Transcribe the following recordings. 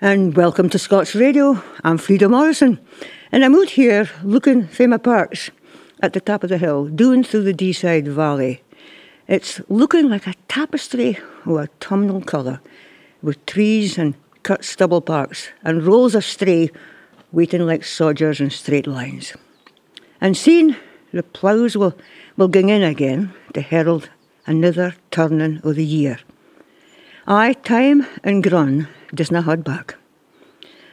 and welcome to Scots Radio. I'm Frida Morrison, and I'm out here looking for my parks at the top of the hill, doing through the Deeside Valley. It's looking like a tapestry of autumnal colour, with trees and cut stubble parks and rows of stray waiting like sodgers in straight lines. And soon the ploughs will, will gang in again to herald another turning of the year. Aye, time and grun does not hold back.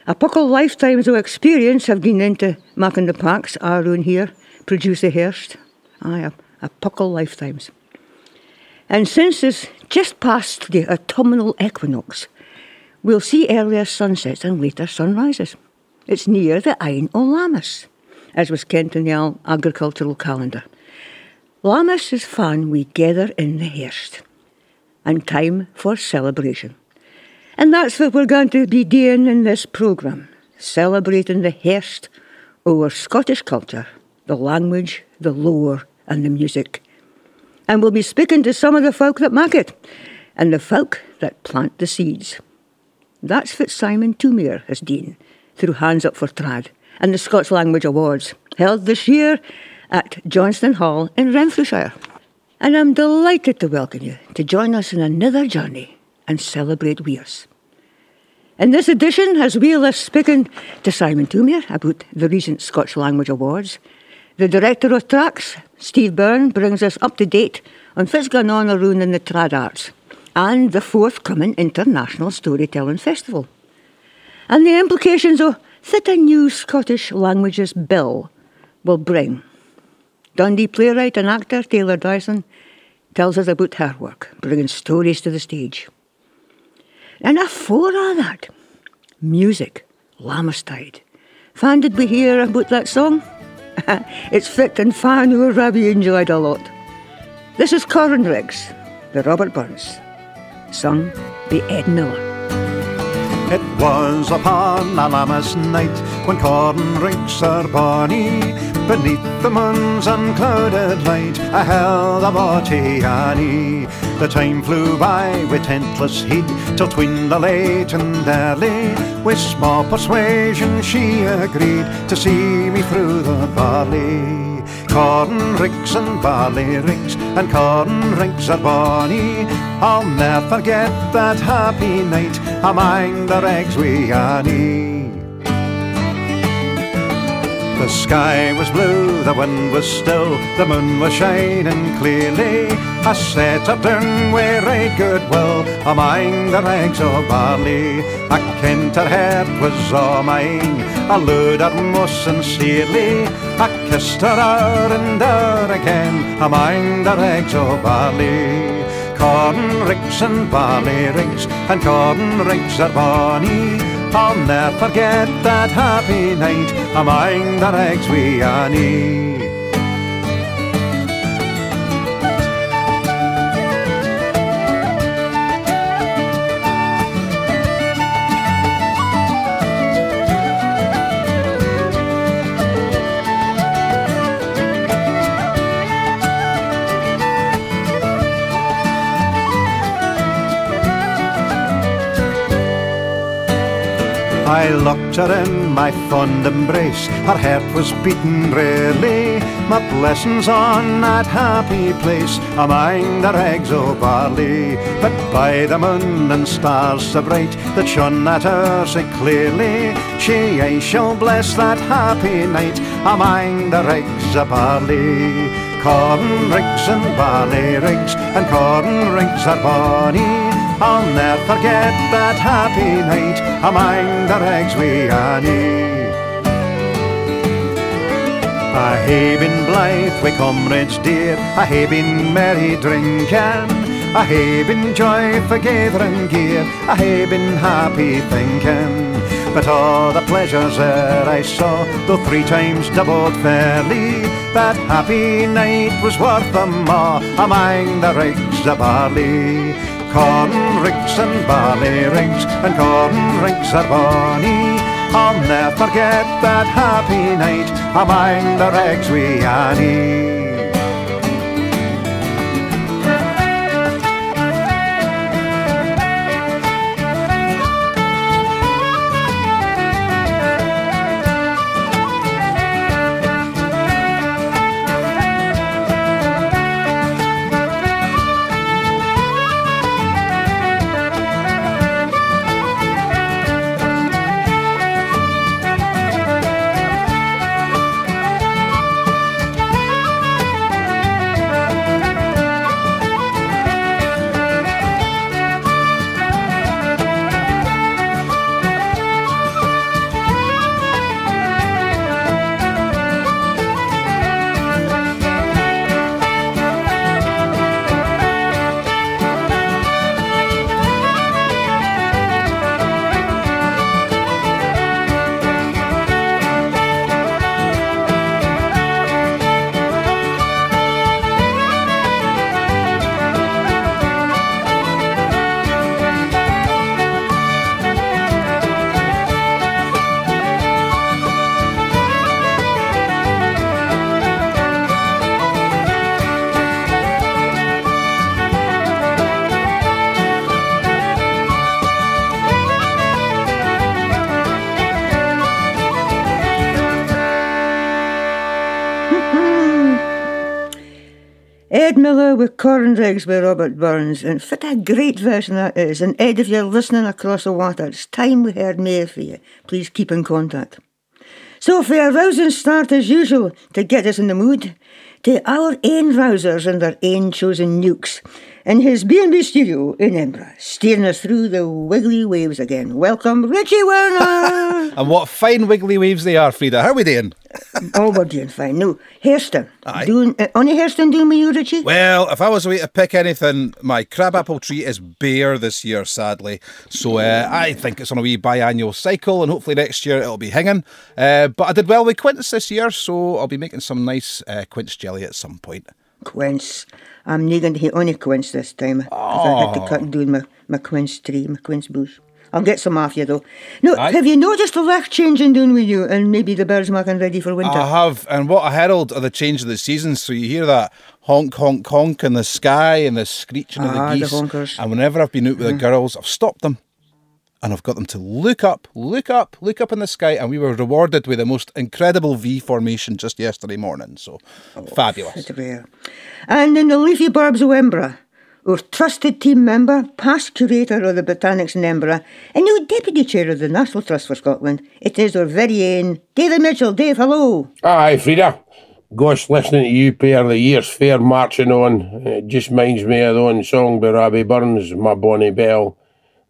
A puckle lifetimes of experience have been into making the parks around here, produce a Hairst. Aye, a, a puckle lifetimes. And since it's just past the autumnal equinox, we'll see earlier sunsets and later sunrises. It's near the Ain o Lammas, as was kent in the agricultural calendar. Lammas is fun we gather in the Hairst and time for celebration. And that's what we're going to be doing in this programme celebrating the Hairst our Scottish culture, the language, the lore, and the music. And we'll be speaking to some of the folk that make it and the folk that plant the seeds. That's what Simon Thoumire has done through Hands Up for Trad and the Scots Language Awards, held this year at Johnstone Hall in Renfrewshire and I'm delighted to welcome you to join us in another journey and celebrate Weirs. In this edition, as we are speaking to Simon Thoumire about the recent Scots Language Awards, the director of TRACS, Steve Byrne, brings us up to date on what's going in the trad arts and the forthcoming International Storytelling Festival. And the implications of what a new Scottish Languages Bill will bring Dundee playwright and actor Taylor Dyson tells us about her work, bringing stories to the stage. And afore all that, music, Lammastide. Fan did we hear about that song? it's fit and fan who Ravi enjoyed a lot. This is Corn Rigs, the Robert Burns, sung by Ed Miller. It was upon a Lammas night when Corn Rigs are bonny Beneath the moon's unclouded light I held a Annie The time flew by with tentless heed Till tween the late and early With small persuasion she agreed To see me through the barley Corn rigs and barley rigs and corn rigs are bonny. I'll never forget that happy night I among the regs we Annie. The sky was blue, the wind was still, the moon was shining clearly. I set up down with a good will among the rags of barley. I kent her head was all mine, I loved her most sincerely. I kissed her hour and hour again among the rags of barley. Corn rigs and barley rigs and corn rigs are bonny. I'll never forget that happy night among the eggs we Annie. I locked her in my fond embrace, her heart was beating really. My blessings on that happy place among the rags o' barley. But by the moon and stars so bright that shone at her so clearly, she I shall bless that happy night among the rags o' barley. Corn rigs and barley rigs and corn rigs are bonny. I'll never forget that happy night among the rags we Annie. I hae been blithe wi' comrades dear, I hae been merry drinking, I hae been joy for gathering gear, I hae been happy thinking. But all the pleasures that I saw, though three times doubled fairly, that happy night was worth them all among the rigs of barley. Corn rigs and barley rigs and corn rigs are bonny. I'll never forget that happy night among the rags we Annie. Corn Rigs by Robert Burns. And what a great version that is. And Ed, if you're listening across the water, it's time we heard more for you. Please keep in contact. So for a rousing start as usual to get us in the mood, to our ain rousers and their ain chosen neuks in his B&B studio in Edinburgh, steering us through the wiggly waves again. Welcome, Richie Werner! and what fine wiggly waves they are, Frida. How are we doing? oh, we're doing fine. No, Hairston. Aye. Doing, uh, only Hairston doing with you, Richie? Well, if I was away to pick anything, my crabapple tree is bare this year, sadly. So uh, I think it's on a wee biannual cycle, and hopefully next year it'll be hanging. Uh, but I did well with quince this year, so I'll be making some nice uh, quince jelly at some point. Quince. I'm not going to hit any quince this time. Oh. I had to cut down my, my quince tree, my quince bush. I'll get some off you though. No, Aye. have you noticed the light changing down with you and maybe the birds making ready for winter? I have, and what a herald of the change of the seasons. So you hear that honk, honk, honk in the sky and the screeching ah, of the ah, geese. The and whenever I've been out with mm. the girls, I've stopped them and I've got them to look up, look up, look up in the sky, and we were rewarded with the most incredible V formation just yesterday morning. So oh, fabulous. And in the leafy barbs of Embra, our trusted team member, past curator of the Botanics in Edinburgh, and new deputy chair of the National Trust for Scotland, it is our very own David Mitchell. Dave, hello. Hi, Frida. Gosh, listening to you pair the year's fair marching on, it just minds me of the own song by Robbie Burns, My Bonnie Belle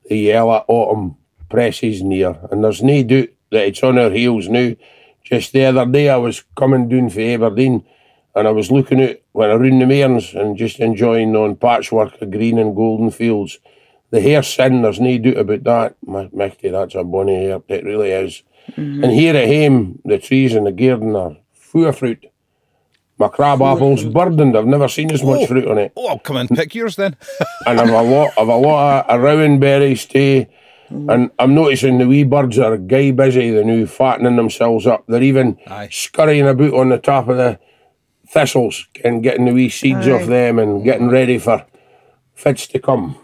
the yellow autumn presses near, and there's no doubt that it's on our heels now. Just the other day, I was coming down for Aberdeen, and I was looking out when around the Mearns and just enjoying on patchwork of green and golden fields. The hair sin, there's no doubt about that. My Mickey, that's a bonny hair, it really is. Mm-hmm. And here at home, the trees and the garden are full of fruit. My crab apple's burdened. I've never seen as much oh, fruit on it. Oh, I'll come and pick yours then. and I've a lot, I've a lot of rowan berries too. And I'm noticing the wee birds are gay busy. They're now fattening themselves up. They're even Aye. scurrying about on the top of the thistles and getting the wee seeds Aye. off them and getting ready for fits to come.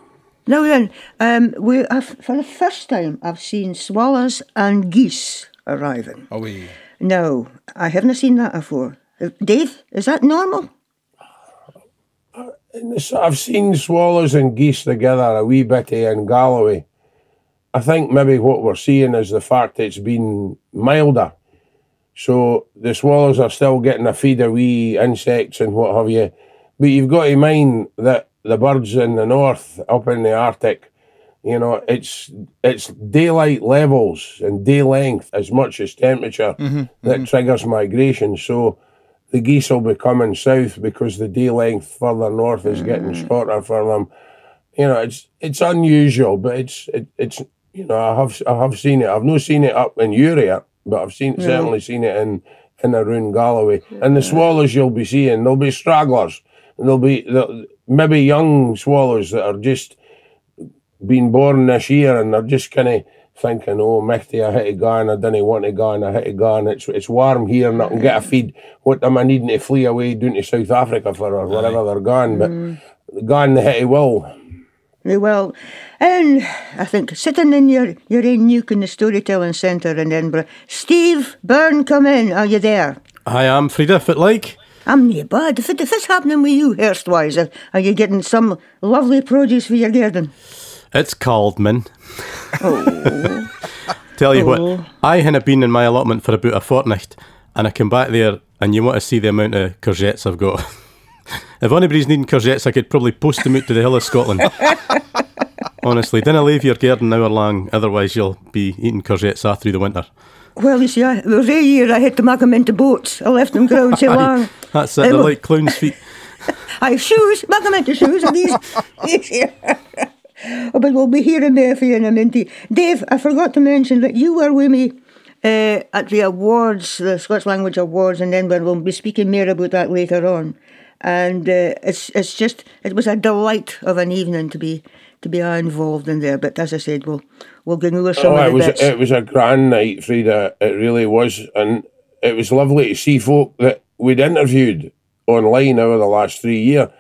Now then, um, we have, for the first time I've seen swallows and geese arriving. Oh, we. No, I haven't seen that before. Dave, is that normal? I've seen swallows and geese together a wee bit in Galloway. I think maybe what we're seeing is the fact that it's been milder. So the swallows are still getting a feed of wee insects and what have you. But you've got to mind that the birds in the north, up in the Arctic, you know, it's it's daylight levels and day length as much as temperature mm-hmm, that mm-hmm. triggers migration. So the geese will be coming south because the day length further north is getting mm. shorter for them. You know, it's it's unusual, but it's it, it's you know I have I have seen it. I've not seen it up in Uria, but I've seen certainly seen it in in around Galloway. And the swallows you'll be seeing, there'll be stragglers, and there'll be there'll, maybe young swallows that are just being born this year, and they're just kind of thinking, oh, Michty, I hit a guy and I didn't want to go and I hit a guy and it's, it's warm here and I can get a feed. What am I needing to flee away down to South Africa for or wherever they're going? But mm. going the hitty will. They will. And I think sitting in your, your own neuk in the Storytelling Centre in Edinburgh, Steve Byrne, come in. Are you there? I am, Frida, If fit like. I'm near bad. If, it, if it's happening with you, Hairstwise, are you getting some lovely produce for your garden? It's called, man. Oh. Tell you oh. what, I hadn't been in my allotment for about a fortnight, and I come back there, and you want to see the amount of courgettes I've got. if anybody's needing courgettes, I could probably post them out to the hill of Scotland. Honestly, dinna leave your garden hour long, otherwise you'll be eating courgettes all through the winter. Well, you see, I, there was a year I had to make them into boats. I left them ground so long. That's it, they're like clown's feet. I have shoes, make them into shoes, and these, these here. Oh, but we'll be hearing there for you in a minute. Dave, I forgot to mention that you were with me uh, at the awards, the Scots Language Awards, and then we'll be speaking more about that later on. And uh, it's it's just it was a delight of an evening to be to be involved in there. But as I said, we'll we'll get over some oh, of the it was bits. it was a grand night, Frida. It really was, and it was lovely to see folk that we'd interviewed online over the last three years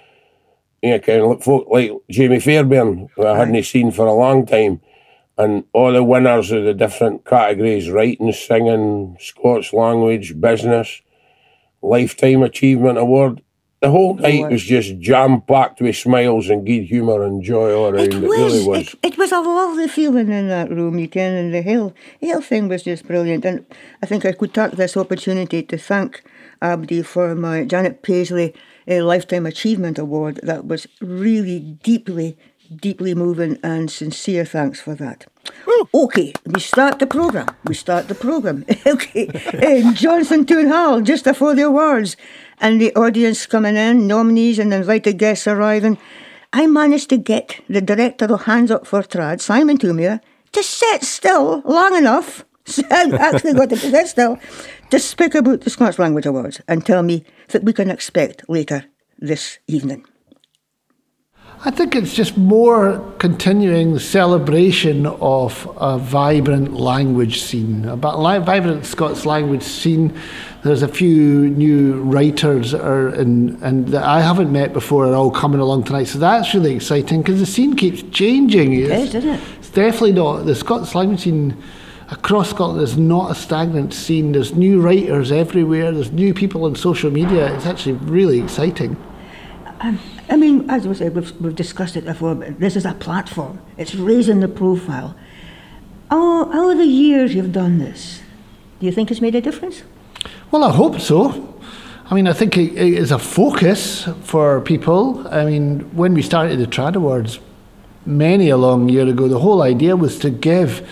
you know, kind of folk like Jamie Fairbairn, who I hadn't seen for a long time, and all the winners of the different categories writing, singing, Scots language, business, Lifetime Achievement Award. The whole night was just jam packed with smiles and good humour and joy all around. It It, was. really was. It, it was a lovely feeling in that room, you can, and the whole, the whole thing was just brilliant. And I think I could take this opportunity to thank Abdi for my Janet Paisley uh, Lifetime Achievement Award. That was really deeply, deeply moving, and sincere thanks for that. Okay, we start the programme. We start the programme. okay, uh, Johnstone Toon Hall, just before the awards, and the audience coming in, nominees and invited guests arriving. I managed to get the director of Hands Up for Trad, Simon Thoumire, to sit still long enough. I actually got to sit still to speak about the Scots Language Awards and tell me that we can expect later this evening. I think it's just more continuing the celebration of a vibrant language scene, a vibrant Scots language scene. There's a few new writers that are in, and that I haven't met before are all coming along tonight, so that's really exciting because the scene keeps changing. It It's- is, doesn't it? It's definitely not the Scots language scene across Scotland there's not a stagnant scene. There's new writers everywhere. There's new people on social media. It's actually really exciting. Um, I mean, as we said, we've, we've discussed it before, but this is a platform. It's raising the profile. All, all the years you've done this, do you think it's made a difference? Well, I hope so. I mean, I think it, it is a focus for people. I mean, when we started the Trad Awards many a long year ago, the whole idea was to give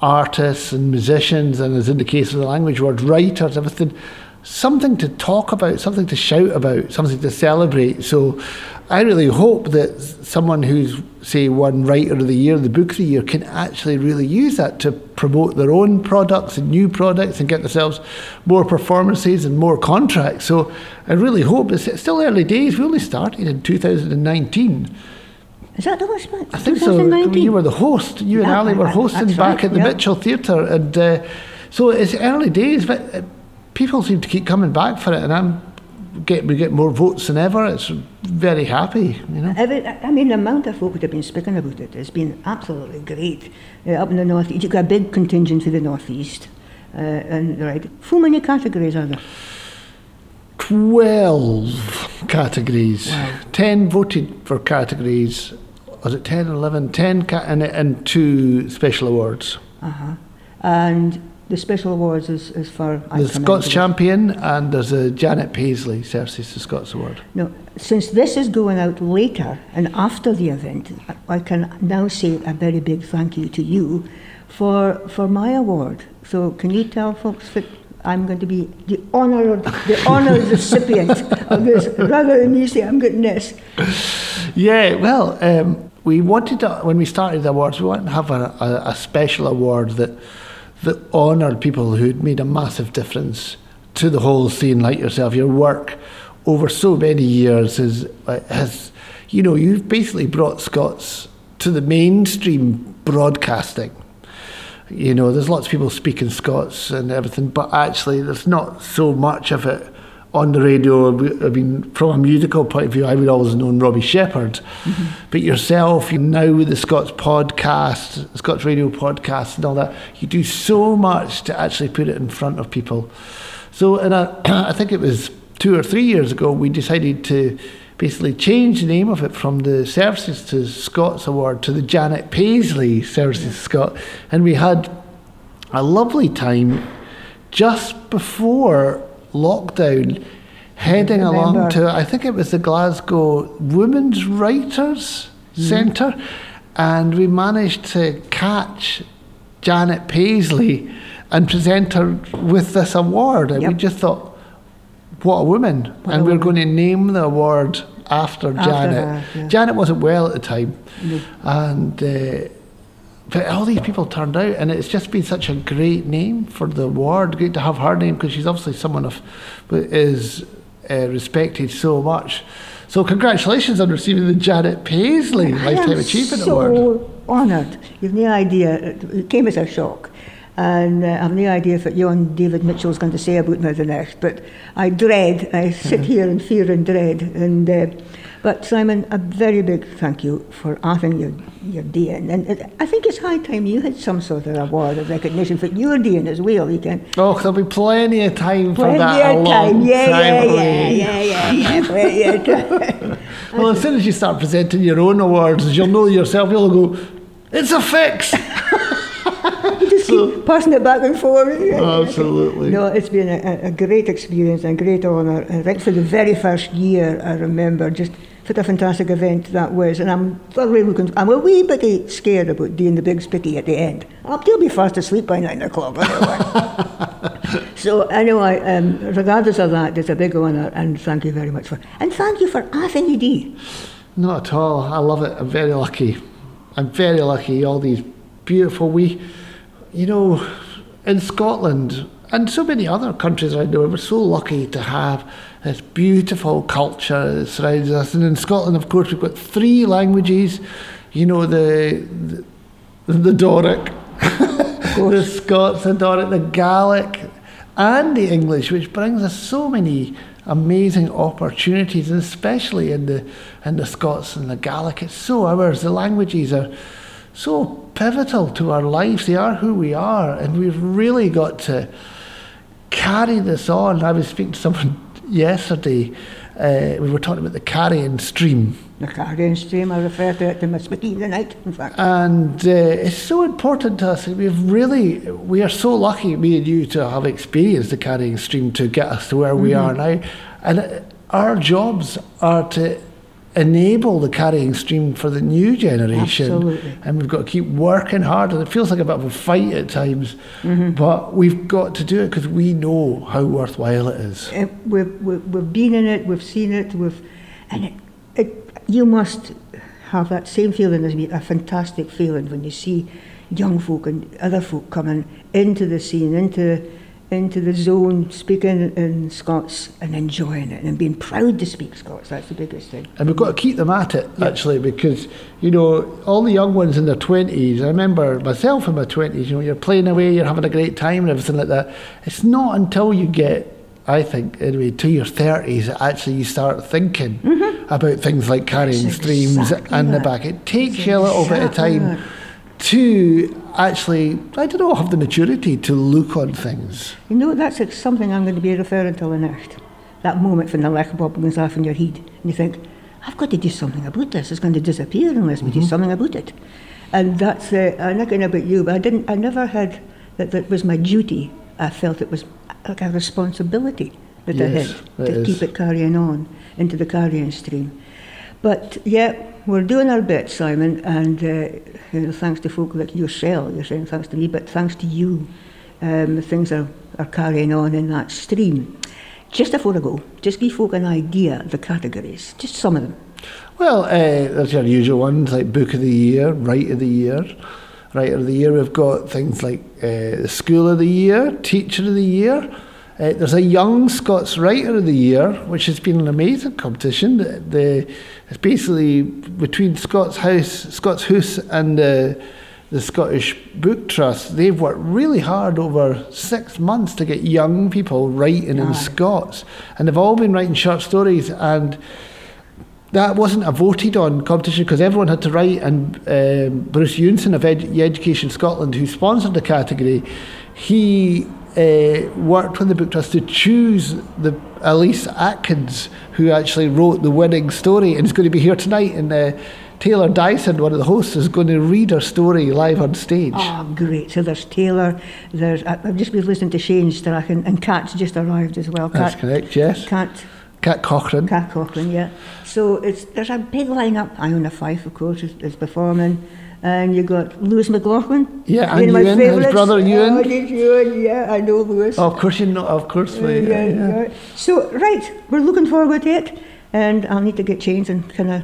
artists and musicians, and as in the case of the language word, writers, everything, something to talk about, something to shout about, something to celebrate. So I really hope that someone who's, say, won Writer of the Year, the Book of the Year, can actually really use that to promote their own products and new products and get themselves more performances and more contracts. So I really hope it's, it's still early days. We only started in 2019. Is that the last one? I think so. You were the host. You and Ali were hosting back right, at the yeah. Mitchell Theatre, and uh, so it's early days, but uh, people seem to keep coming back for it, and I'm get we get more votes than ever. It's very happy, you know. Every, I mean, the amount of folk that have been speaking about it has been absolutely great. Uh, up in the north, you've got a big contingent to the northeast. Uh, and right, how many categories are there? Twelve categories. Ten voted for categories. Was it 10 or 11? 10 ca- and, and two special awards. Uh-huh. And the special awards is, is for... I The Scots. Champion and there's a Janet Paisley Services the Scots Award. No, since this is going out later and after the event, I- can now say a very big thank you to you for for my award. So can you tell folks that I'm going to be the honoured the honoured recipient of this rather than me say I'm getting this. Yeah, well, um, we wanted to, when we started the awards, we wanted to have a, a, a special award that that honoured people who'd made a massive difference to the whole scene, like yourself. Your work over so many years has, uh, has you know, you've basically brought Scots to the mainstream broadcasting. You know, there's lots of people speaking Scots and everything, but actually, there's not so much of it on the radio. I mean, from a musical point of view, I would always have known Robbie Shepherd. Mm-hmm. But yourself, you now with the Scots podcast, Scots radio podcast, and all that, you do so much to actually put it in front of people. So, and I, I think it was two or three years ago, we decided to basically change the name of it from the Services to Scots Award to the Janet Paisley Services Scot. And we had a lovely time just before lockdown heading along to, I think it was the Glasgow Women's Writers Centre. And we managed to catch Janet Paisley and present her with this award. And we just thought, what a woman. What and a we're woman. going to name the award after, After Janet. her, yeah. Janet wasn't well at the time. And uh, but all these people turned out, and it's just been such a great name for the award. Great to have her name because she's obviously someone of is uh, respected so much. So congratulations on receiving the Janet Paisley I Lifetime Achievement so Award. honoured. You've no idea. It it came as a shock. And uh, I've no idea what John David Mitchell's going to say about me the next, but I dread, I sit here in fear and dread. And uh, But Simon, a very big thank you for everything you're, you're. And uh, I think it's high time you had some sort of award of recognition for you're doing as well. You can Oh, there'll be plenty of time for Plenty that. a of time. Yeah, time yeah, yeah, yeah, yeah, yeah, plenty time. Well, as soon as you start presenting your own awards, you'll know yourself. You'll go, it's a fix. You just keep passing it back and forth. Absolutely. No, it's been a, a great experience and a great honour. I think for the very first year, I remember just what a fantastic event that was. And I'm thoroughly looking, I'm a wee bit scared about doing the big spicky at the end. I'll still be fast asleep by nine o'clock anyway. so anyway, um, regardless of that, it's a big honour and thank you very much for, and thank you for everything you. Not at all. I love it. I'm very lucky. I'm very lucky. All these beautiful we, you know, in Scotland and so many other countries around the world, we're so lucky to have this beautiful culture that surrounds us. And in Scotland, of course, we've got three languages. You know, the the, the Doric, the Scots, the Doric, the Gaelic, and the English, which brings us so many amazing opportunities, and especially in the in the Scots and the Gaelic. It's so ours. The languages are so pivotal to our lives. They are who we are, and we've really got to carry this on. I was speaking to someone yesterday. Uh, we were talking about the carrying stream. The carrying stream, I refer to it to my spicky the night, in fact. And uh, it's so important to us. We've really, we are so lucky, me and you, to have experienced the carrying stream to get us to where we are now. And uh, our jobs are to enable the carrying stream for the new generation. Absolutely. And we've got to keep working hard. And it feels like a bit of a fight at times, mm-hmm. but we've got to do it because we know how worthwhile it is. We've, we've, we've been in it, we've seen it, we've, and it, it, you must have that same feeling as me, a fantastic feeling when you see young folk and other folk coming into the scene, into into the zone, speaking in Scots and enjoying it and being proud to speak Scots. That's the biggest thing. And we've got to keep them at it, actually, because, you know, all the young ones in their 20s, I remember myself in my 20s, you know, you're playing away, you're having a great time and everything like that. It's not until you get, I think, anyway, to your 30s that actually you start thinking mm-hmm. about things like carrying streams exactly and the back. It takes you a little bit of time that. to actually, I don't know, have the maturity to look on things. You know, that's something I'm going to be referring to the next. That moment when the bulb goes off in your head, and you think, I've got to do something about this. It's going to disappear unless we do something about it. And that's, uh, I'm not going to about you, but I didn't, I never had that that was my duty. I felt it was like a responsibility that I Yes, had it to is. keep it carrying on into the carrying stream. But yeah, we're doing our bit, Simon, and uh, you know, thanks to folk like yourself, you're saying thanks to me, but thanks to you, um, things are, are carrying on in that stream. Just before I go, just give folk an idea of the categories, just some of them. Well, uh, there's your usual ones like Book of the Year, Writer of the Year. Writer of the Year, we've got things like uh, School of the Year, Teacher of the Year. Uh, there's a Young Scots Writer of the Year, which has been an amazing competition. The, the, it's basically between Scots Hoose, Scots Hoose and uh, the Scottish Book Trust. They've worked really hard over six months to get young people writing in Scots. And they've all been writing short stories and that wasn't a voted on competition because everyone had to write. And um, Bruce Eunson of Ed- Education Scotland, who sponsored the category, he uh, worked with the book trust to choose the Elise Atkins, who actually wrote the winning story, and is going to be here tonight. And uh, Taylor Dyson, one of the hosts, is going to read her story live on stage. Oh, great. So there's Taylor, there's, I- I've just been listening to Shane Strachan, and Kat's just arrived as well. That's correct, yes. Kat Cat Cochrane. Cat Cochran, yeah. So it's there's a big lineup. Iona Fife, of course, is, is performing. And you got Lewis McLaughlin. Yeah, and my Ewan, his brother Ewan. Oh, Ewan, yeah, I know Lewis. Oh, of course you know, of course. Uh, we- yeah, yeah. So, right, we're looking forward to it. And I'll need to get changed and kind of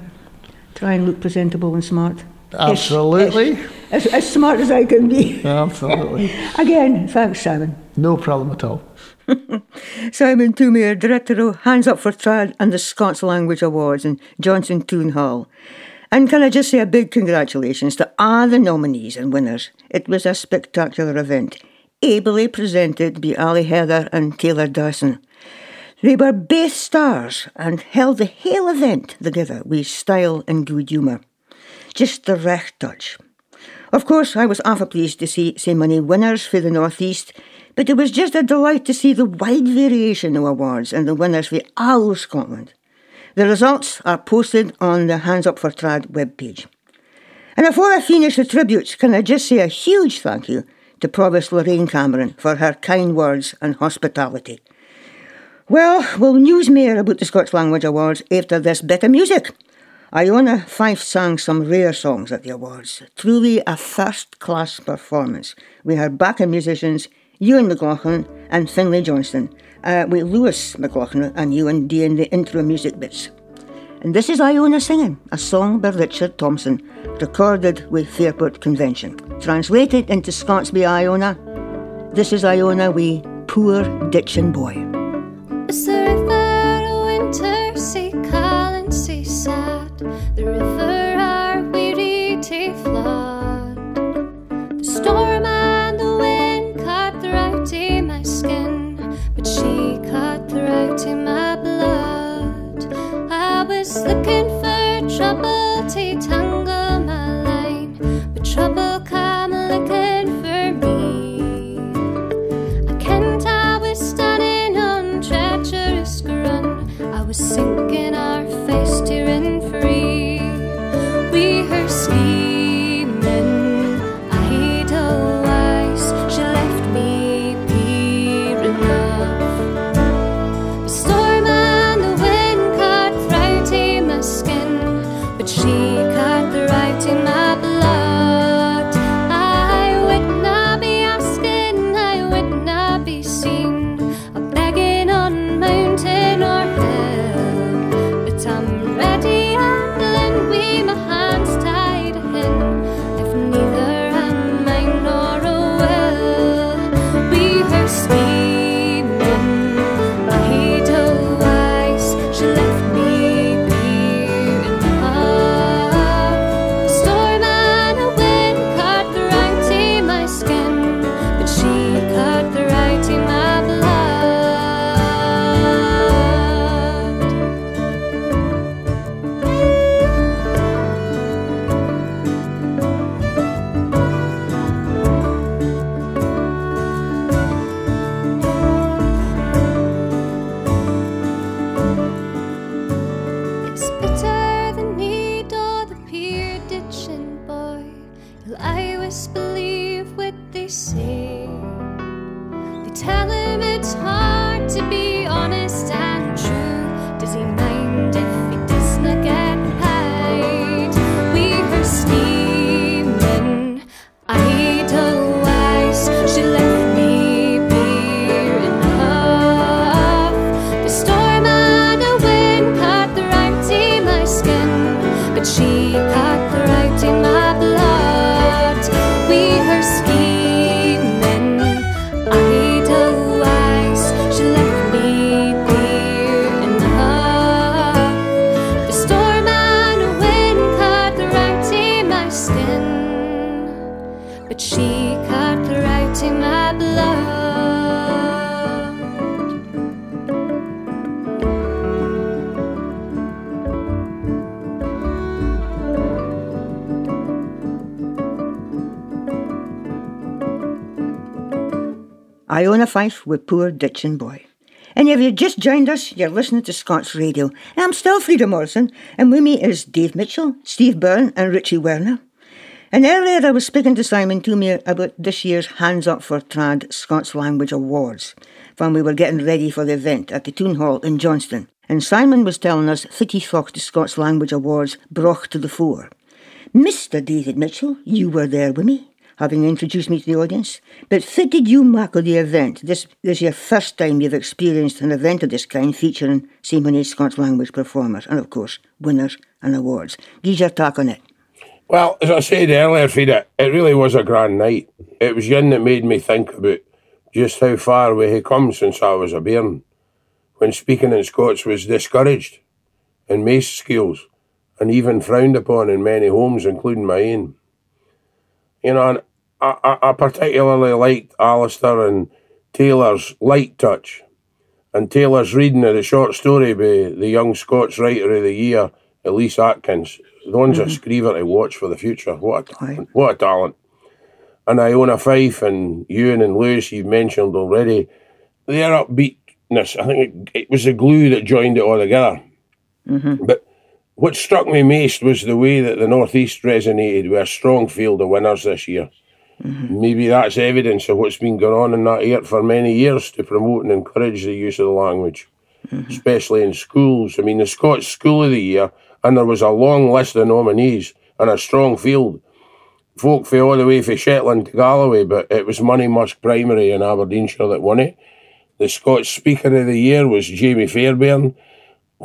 try and look presentable and smart. Absolutely. As, as smart as I can be. Absolutely. Again, thanks, Simon. No problem at all. Simon Thoumire, Director of Hands Up for Trad and the Scots Language Awards in Johnstone Toon Hall. And can I just say a big congratulations to all the nominees and winners. It was a spectacular event. ably presented by Ali Heather and Taylor Dawson. They were both stars and held the whole event together with style and good humour. Just the right touch. Of course, I was awful pleased to see so many winners for the North East, but it was just a delight to see the wide variation of awards and the winners for all of Scotland. The results are posted on the Hands Up for Trad webpage. And before I finish the tributes, can I just say a huge thank you to Provost Lorraine Cameron for her kind words and hospitality. Well, we'll news more about the Scots Language Awards after this bit of music. Iona Fife sang some rare songs at the awards. Truly a first class performance. We had backing musicians Ewan McLaughlin and Finlay Johnston, uh, with Lewis McLaughlin and Ewan doing the intro music bits. And this is Iona singing, a song by Richard Thompson, recorded with Fairport Convention. Translated into Scots by Iona, this is Iona we Poor Ditchin Boy. The river winter, sea sea sad. The river to my blood. I was looking for trouble to tangle my line, but trouble come looking for me. I can't, I was standing on treacherous ground. I was sinking our Fife with Poor Ditchin Boy. And if you've just joined us, you're listening to Scots Radio. I'm still Frida Morrison, and with me is Dave Mitchell, Steve Byrne, and Richie Werner. And earlier I was speaking to Simon Thoumire about this year's Hands Up for Trad Scots Language Awards, when we were getting ready for the event at the Toon Hall in Johnstone. And Simon was telling us the Scots Language Awards brought to the fore. Mr. David Mitchell, you were there with me, having introduced me to the audience. But fit did you mark the event? This, this is your first time you've experienced an event of this kind featuring so many Scots language performers and, of course, winners and awards. Give your talk on it. Well, as I said earlier, Frida, it really was a grand night. It was yin that made me think about just how far we had come since I was a bairn, when speaking in Scots was discouraged in most schools and even frowned upon in many homes, including my own. You know, and I, I, I particularly liked Alistair and Taylor's light touch. And Taylor's reading of the short story by the young Scots writer of the year, Elise Atkins. The one's a screever to watch for the future. What a talent. What a talent. And Iona Fife and Ewan and Lewis, you've mentioned already, their upbeatness, I think it, it was the glue that joined it all together. Mm-hmm. But what struck me most was the way that the Northeast resonated with a strong field of winners this year. Mm-hmm. Maybe that's evidence of what's been going on in that area for many years to promote and encourage the use of the language, mm-hmm. especially in schools. I mean, the Scots School of the Year, and there was a long list of nominees and a strong field. Folk from all the way from Shetland to Galloway, but it was Monymusk Primary in Aberdeenshire that won it. The Scots Speaker of the Year was Jamie Fairbairn,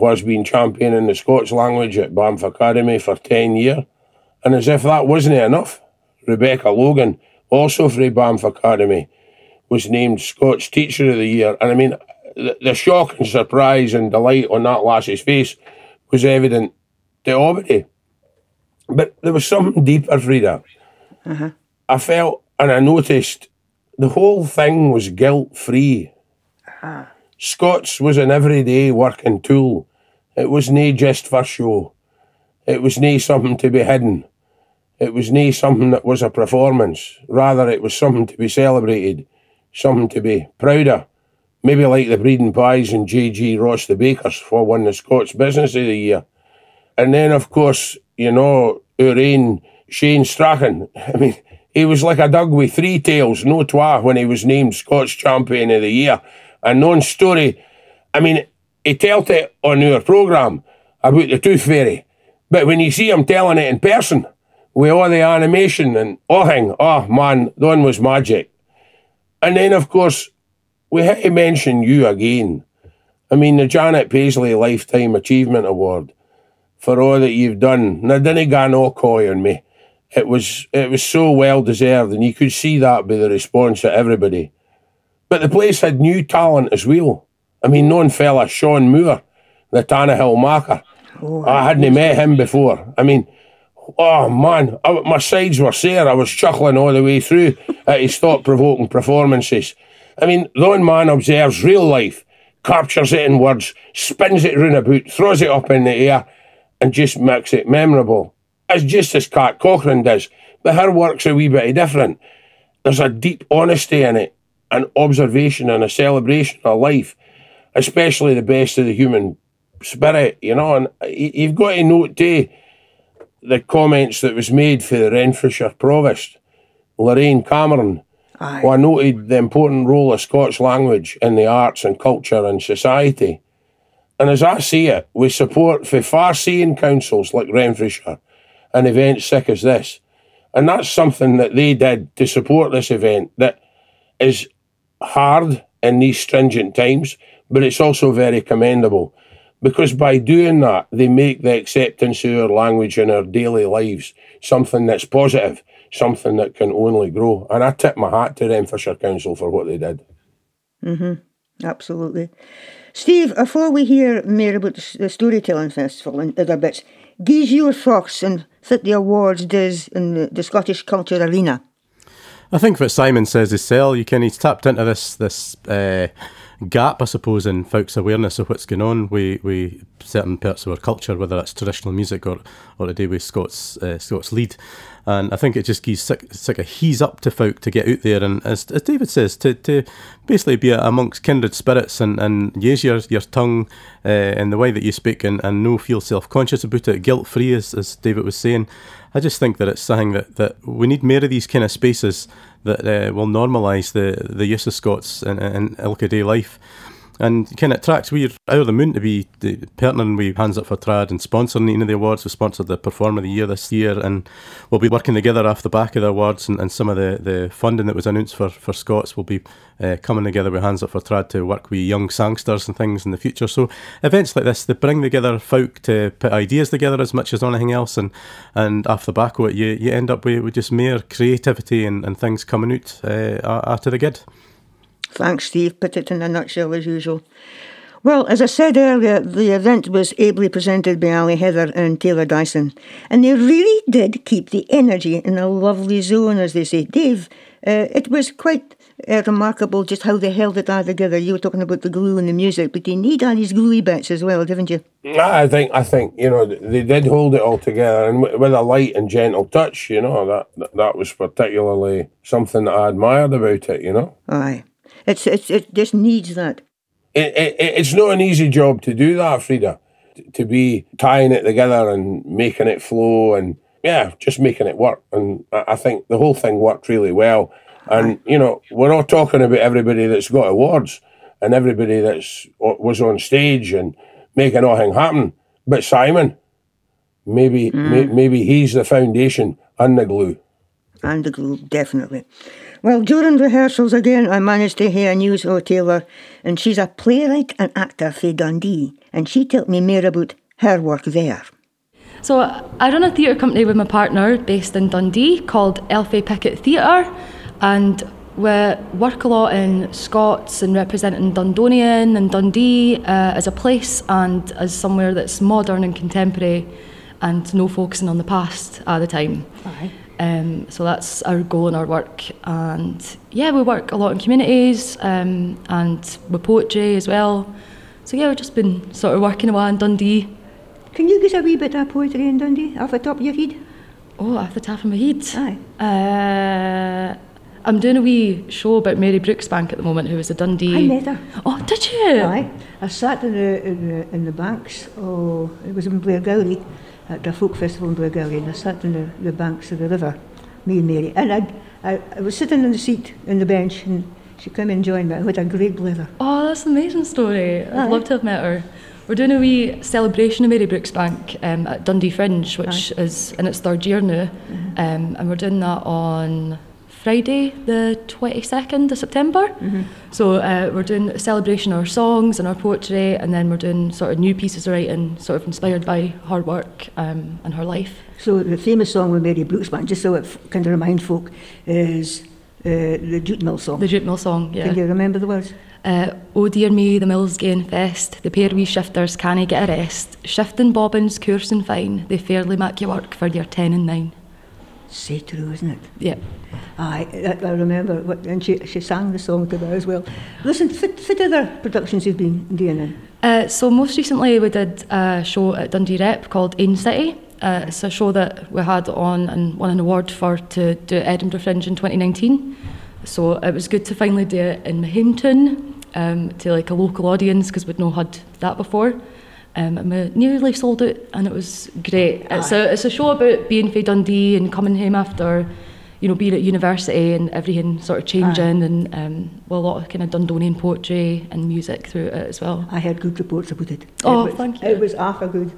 has been championing the Scots language at Banff Academy for 10 years. And as if that wasn't enough, Rebecca Logan, also from Banff Academy, was named Scots Teacher of the Year. And I mean, the, the shock and surprise and delight on that lassie's face was evident to everybody. But there was something deeper, Frida. Uh-huh. I felt and I noticed the whole thing was guilt free. Uh-huh. Scots was an everyday working tool. It was nae just for show. It was nae something to be hidden. It was nae something that was a performance. Rather, it was something to be celebrated, something to be proud of. Maybe like the Breeding Pies and J.G. Ross the Bakers for one the Scots Business of the Year. And then, of course, you know, our own Shane Strachan. I mean, he was like a dog with three tails, no twa, when he was named Scots Champion of the Year. And non story, I mean, he told it on our programme about the Tooth Fairy. But when you see him telling it in person, with all the animation and everything, oh man, that one was magic. And then, of course, we had to mention you again. I mean, the Janet Paisley Lifetime Achievement Award for all that you've done. Now, didn't go no coy on me. It was it was so well deserved, and you could see that by the response of everybody. But the place had new talent as well. I mean, known fella Sean Moore, the Tannahill makar. Oh, I hadn't met him before. I mean, oh man, I, my sides were sore. I was chuckling all the way through at his thought provoking performances. I mean, the one man observes real life, captures it in words, spins it round about, throws it up in the air, and just makes it memorable. It's just as Cat Cochrane does, but her work's a wee bit different. There's a deep honesty in it, an observation and a celebration of life, especially the best of the human spirit, you know. And you've got to note too the comments that was made for the Renfrewshire Provost, Lorraine Cameron, who I noted the important role of Scots language in the arts and culture and society. And as I see it, with support for far-seeing councils like Renfrewshire and events sick as this, and that's something that they did to support this event that is hard in these stringent times, but it's also very commendable. Because by doing that, they make the acceptance of our language in our daily lives something that's positive, something that can only grow. And I tip my hat to them, Renfrewshire Council for what they did. Mm-hmm. Absolutely. Steve, before we hear more about the, the Storytelling Festival and other bits, give your thoughts and what the awards does in the, the Scottish culture arena. I think what Simon says is sell. You can he's tapped into this this uh, gap, I suppose, in folks' awareness of what's going on with, with certain parts of our culture, whether that's traditional music or or today with Scots uh, Scots leid. And I think it just gives sick, sick a he's up to folk to get out there and, as, as David says, to, to basically be amongst kindred spirits and, and use your, your tongue uh, in the way that you speak and, and no feel self conscious about it, guilt free, as, as David was saying. I just think that it's something that, that we need more of these kind of spaces that uh, will normalise the, the use of Scots in, in day life. And kind of TRACS we're out of the moon to be partnering with Hands Up for Trad and sponsoring any of the awards. We sponsored the Performer of the Year this year, and we'll be working together off the back of the awards and, and some of the, the funding that was announced for, for Scots will be uh, coming together with Hands Up for Trad to work with young songsters and things in the future. So events like this, they bring together folk to put ideas together as much as anything else, and, and off the back of it, you, you end up with, with just mere creativity and, and things coming out uh, after the good. Thanks, Steve. Put it in a nutshell as usual. Well, as I said earlier, the event was ably presented by Ali Heather and Taylor Dyson, and they really did keep the energy in a lovely zone, as they say. Dave, uh, it was quite uh, remarkable just how they held it all together. You were talking about the glue and the music, but you need all these gluey bits as well, didn't you? I think I think you know they did hold it all together, and with a light and gentle touch. You know that that was particularly something that I admired about it. You know, aye, it's it's it just needs that. It, it it's not an easy job to do that, Frieda. To be tying it together and making it flow and yeah, just making it work. And I think the whole thing worked really well. And you know, we're not talking about everybody that's got awards and everybody that's was on stage and making everything happen. But Simon, maybe mm. may, maybe he's the foundation and the glue. And the glue, definitely. Well, during rehearsals again, I managed to hear news of Taylor, and she's a playwright and actor for Dundee, and she told me more about her work there. So I run a theatre company with my partner based in Dundee called Elfie Pickett Theatre and we work a lot in Scots and representing Dundonian and Dundee uh, as a place and as somewhere that's modern and contemporary and no focusing on the past at the time. Um, so that's our goal in our work. And yeah, we work a lot in communities um, and with poetry as well. So yeah, we've just been sort of working away in Dundee. Can you give us a wee bit of poetry in Dundee off the top of your head? Oh, off the top of my head? Aye. Uh, I'm doing a wee show about Mary Brooksbank at the moment, who was a Dundee. I met her. Oh, did you? Aye. I sat in the, in the, in the banks, oh, it was in Blairgowrie, at the folk festival in Bulgaria and I sat on the, the banks of the river, me and Mary. And I, I, I was sitting in the seat in the bench and she came and joined me. I had a great blather. Oh, that's an amazing story. Aye. I'd love to have met her. We're doing a wee celebration of Mary Brooks Bank um, at Dundee Fringe, which Aye. is in its third year now. Mm -hmm. um, and we're doing that on Friday, the 22nd of September. Mm-hmm. So uh, we're doing a celebration of our songs and our poetry, and then we're doing sort of new pieces of writing, sort of inspired by her work um, and her life. So the famous song with Mary Brooksbank, just so it kind of remind folk, is uh, the Jute Mill song. The Jute Mill song, yeah. Can you remember the words? Uh, oh dear me, the mill's gain fest, the pair wee shifters canna get a rest. Shifting bobbins, coursing fine, they fairly make you work for your ten and nine. Say true, isn't it? Yeah. I, I remember what, and she, she sang the song to that as well. Listen, fit, fit other productions you've been doing in? Uh, so most recently we did a show at Dundee Rep called Ain City. Uh, it's a show that we had on and won an award for to do Edinburgh Fringe in 2019. So it was good to finally do it in Mahimton um, to like a local audience because we'd not had that before. Um, and we nearly sold it and it was great. It's a, it's a show about being from Dundee and coming home after you know, being at university and everything sort of changing, Aye. and um, well, a lot of kind of Dundonian poetry and music through it as well. I heard good reports about it. Oh, it was, thank you. It was awful good,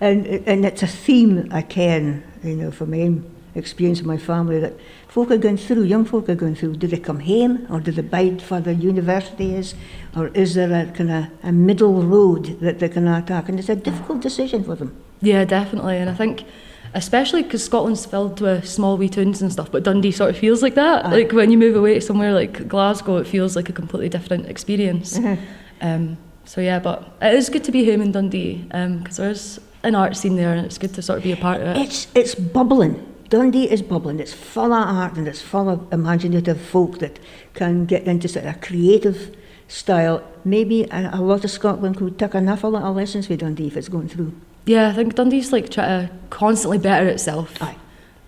and and it's a theme I can, you know, from my experience of my family that folk are going through, young folk are going through. Do they come home, or do they bide for the university is, or is there a kind of a middle road that they can attack? And it's a difficult decision for them. Yeah, definitely, and I think especially because Scotland's filled with small wee towns and stuff, but Dundee sort of feels like that. Like when you move away to somewhere like Glasgow, it feels like a completely different experience. Mm-hmm. Um, so yeah, but it is good to be home in Dundee because um, there's an art scene there, and it's good to sort of be a part of it. It's it's bubbling. Dundee is bubbling. It's full of art and it's full of imaginative folk that can get into sort of creative style. Maybe a, a lot of Scotland could take an awful lot of lessons from Dundee if it's going through. Yeah, I think Dundee's like trying to constantly better itself. Aye.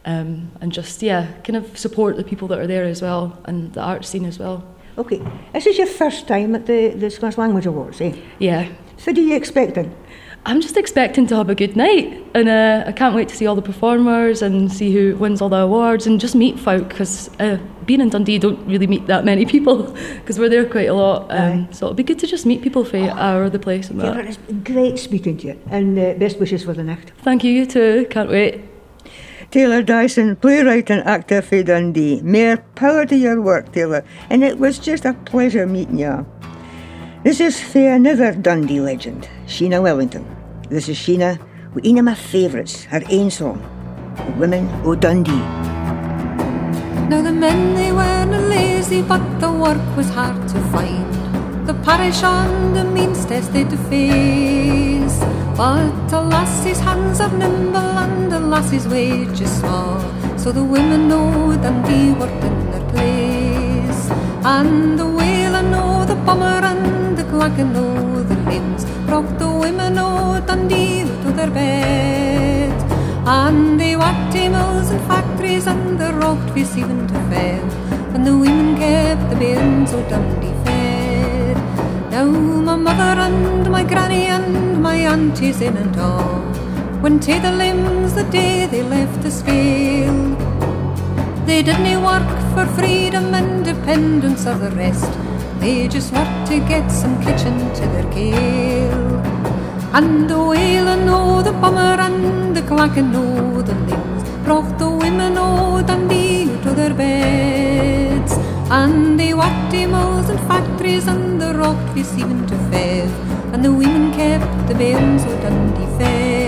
Um, and just yeah, kind of support the people that are there as well and the art scene as well. Okay, this is your first time at the the Scottish Language Awards, eh? Yeah. So, do you expect expecting? I'm just expecting to have a good night, and uh, I can't wait to see all the performers and see who wins all the awards and just meet folk because uh, being in Dundee, don't really meet that many people because we're there quite a lot. Um, so it'll be good to just meet people from oh, our the place. And that. It's great speaking to you, and uh, best wishes for the next. Thank you, you too. Can't wait. Taylor Dyson, playwright and actor for Dundee. More power to your work, Taylor, and it was just a pleasure meeting you. This is for another Dundee legend, Sheena Wellington. This is Sheena with one of my favourites, her ain song, Women o' Dundee. Now the men they weren't lazy, but the work was hard to find. the parish on the means tested to face. But a lassie's hands are nimble and a lassie's wages small. So the women know Dundee worked in their place. And the whaler know the bomber and clacking know the limbs. Brought the women know Dundee to their bed. And they worked mills and factories and they rocked fish even to fair. And the women kept the bairns o Dundee fair. Now my mother and my granny and my aunties in and all went to the limbs the day they left the scale. They didn't work for freedom, independence, or the rest. They just worked to get some kitchen to their kale. And the whale and oh, the bomber and the clack and the limbs brought the women oh, Dundee to their beds. And they worked in mills and factories and the rock even to fair. And the women kept the bairns oh, Dundee fed.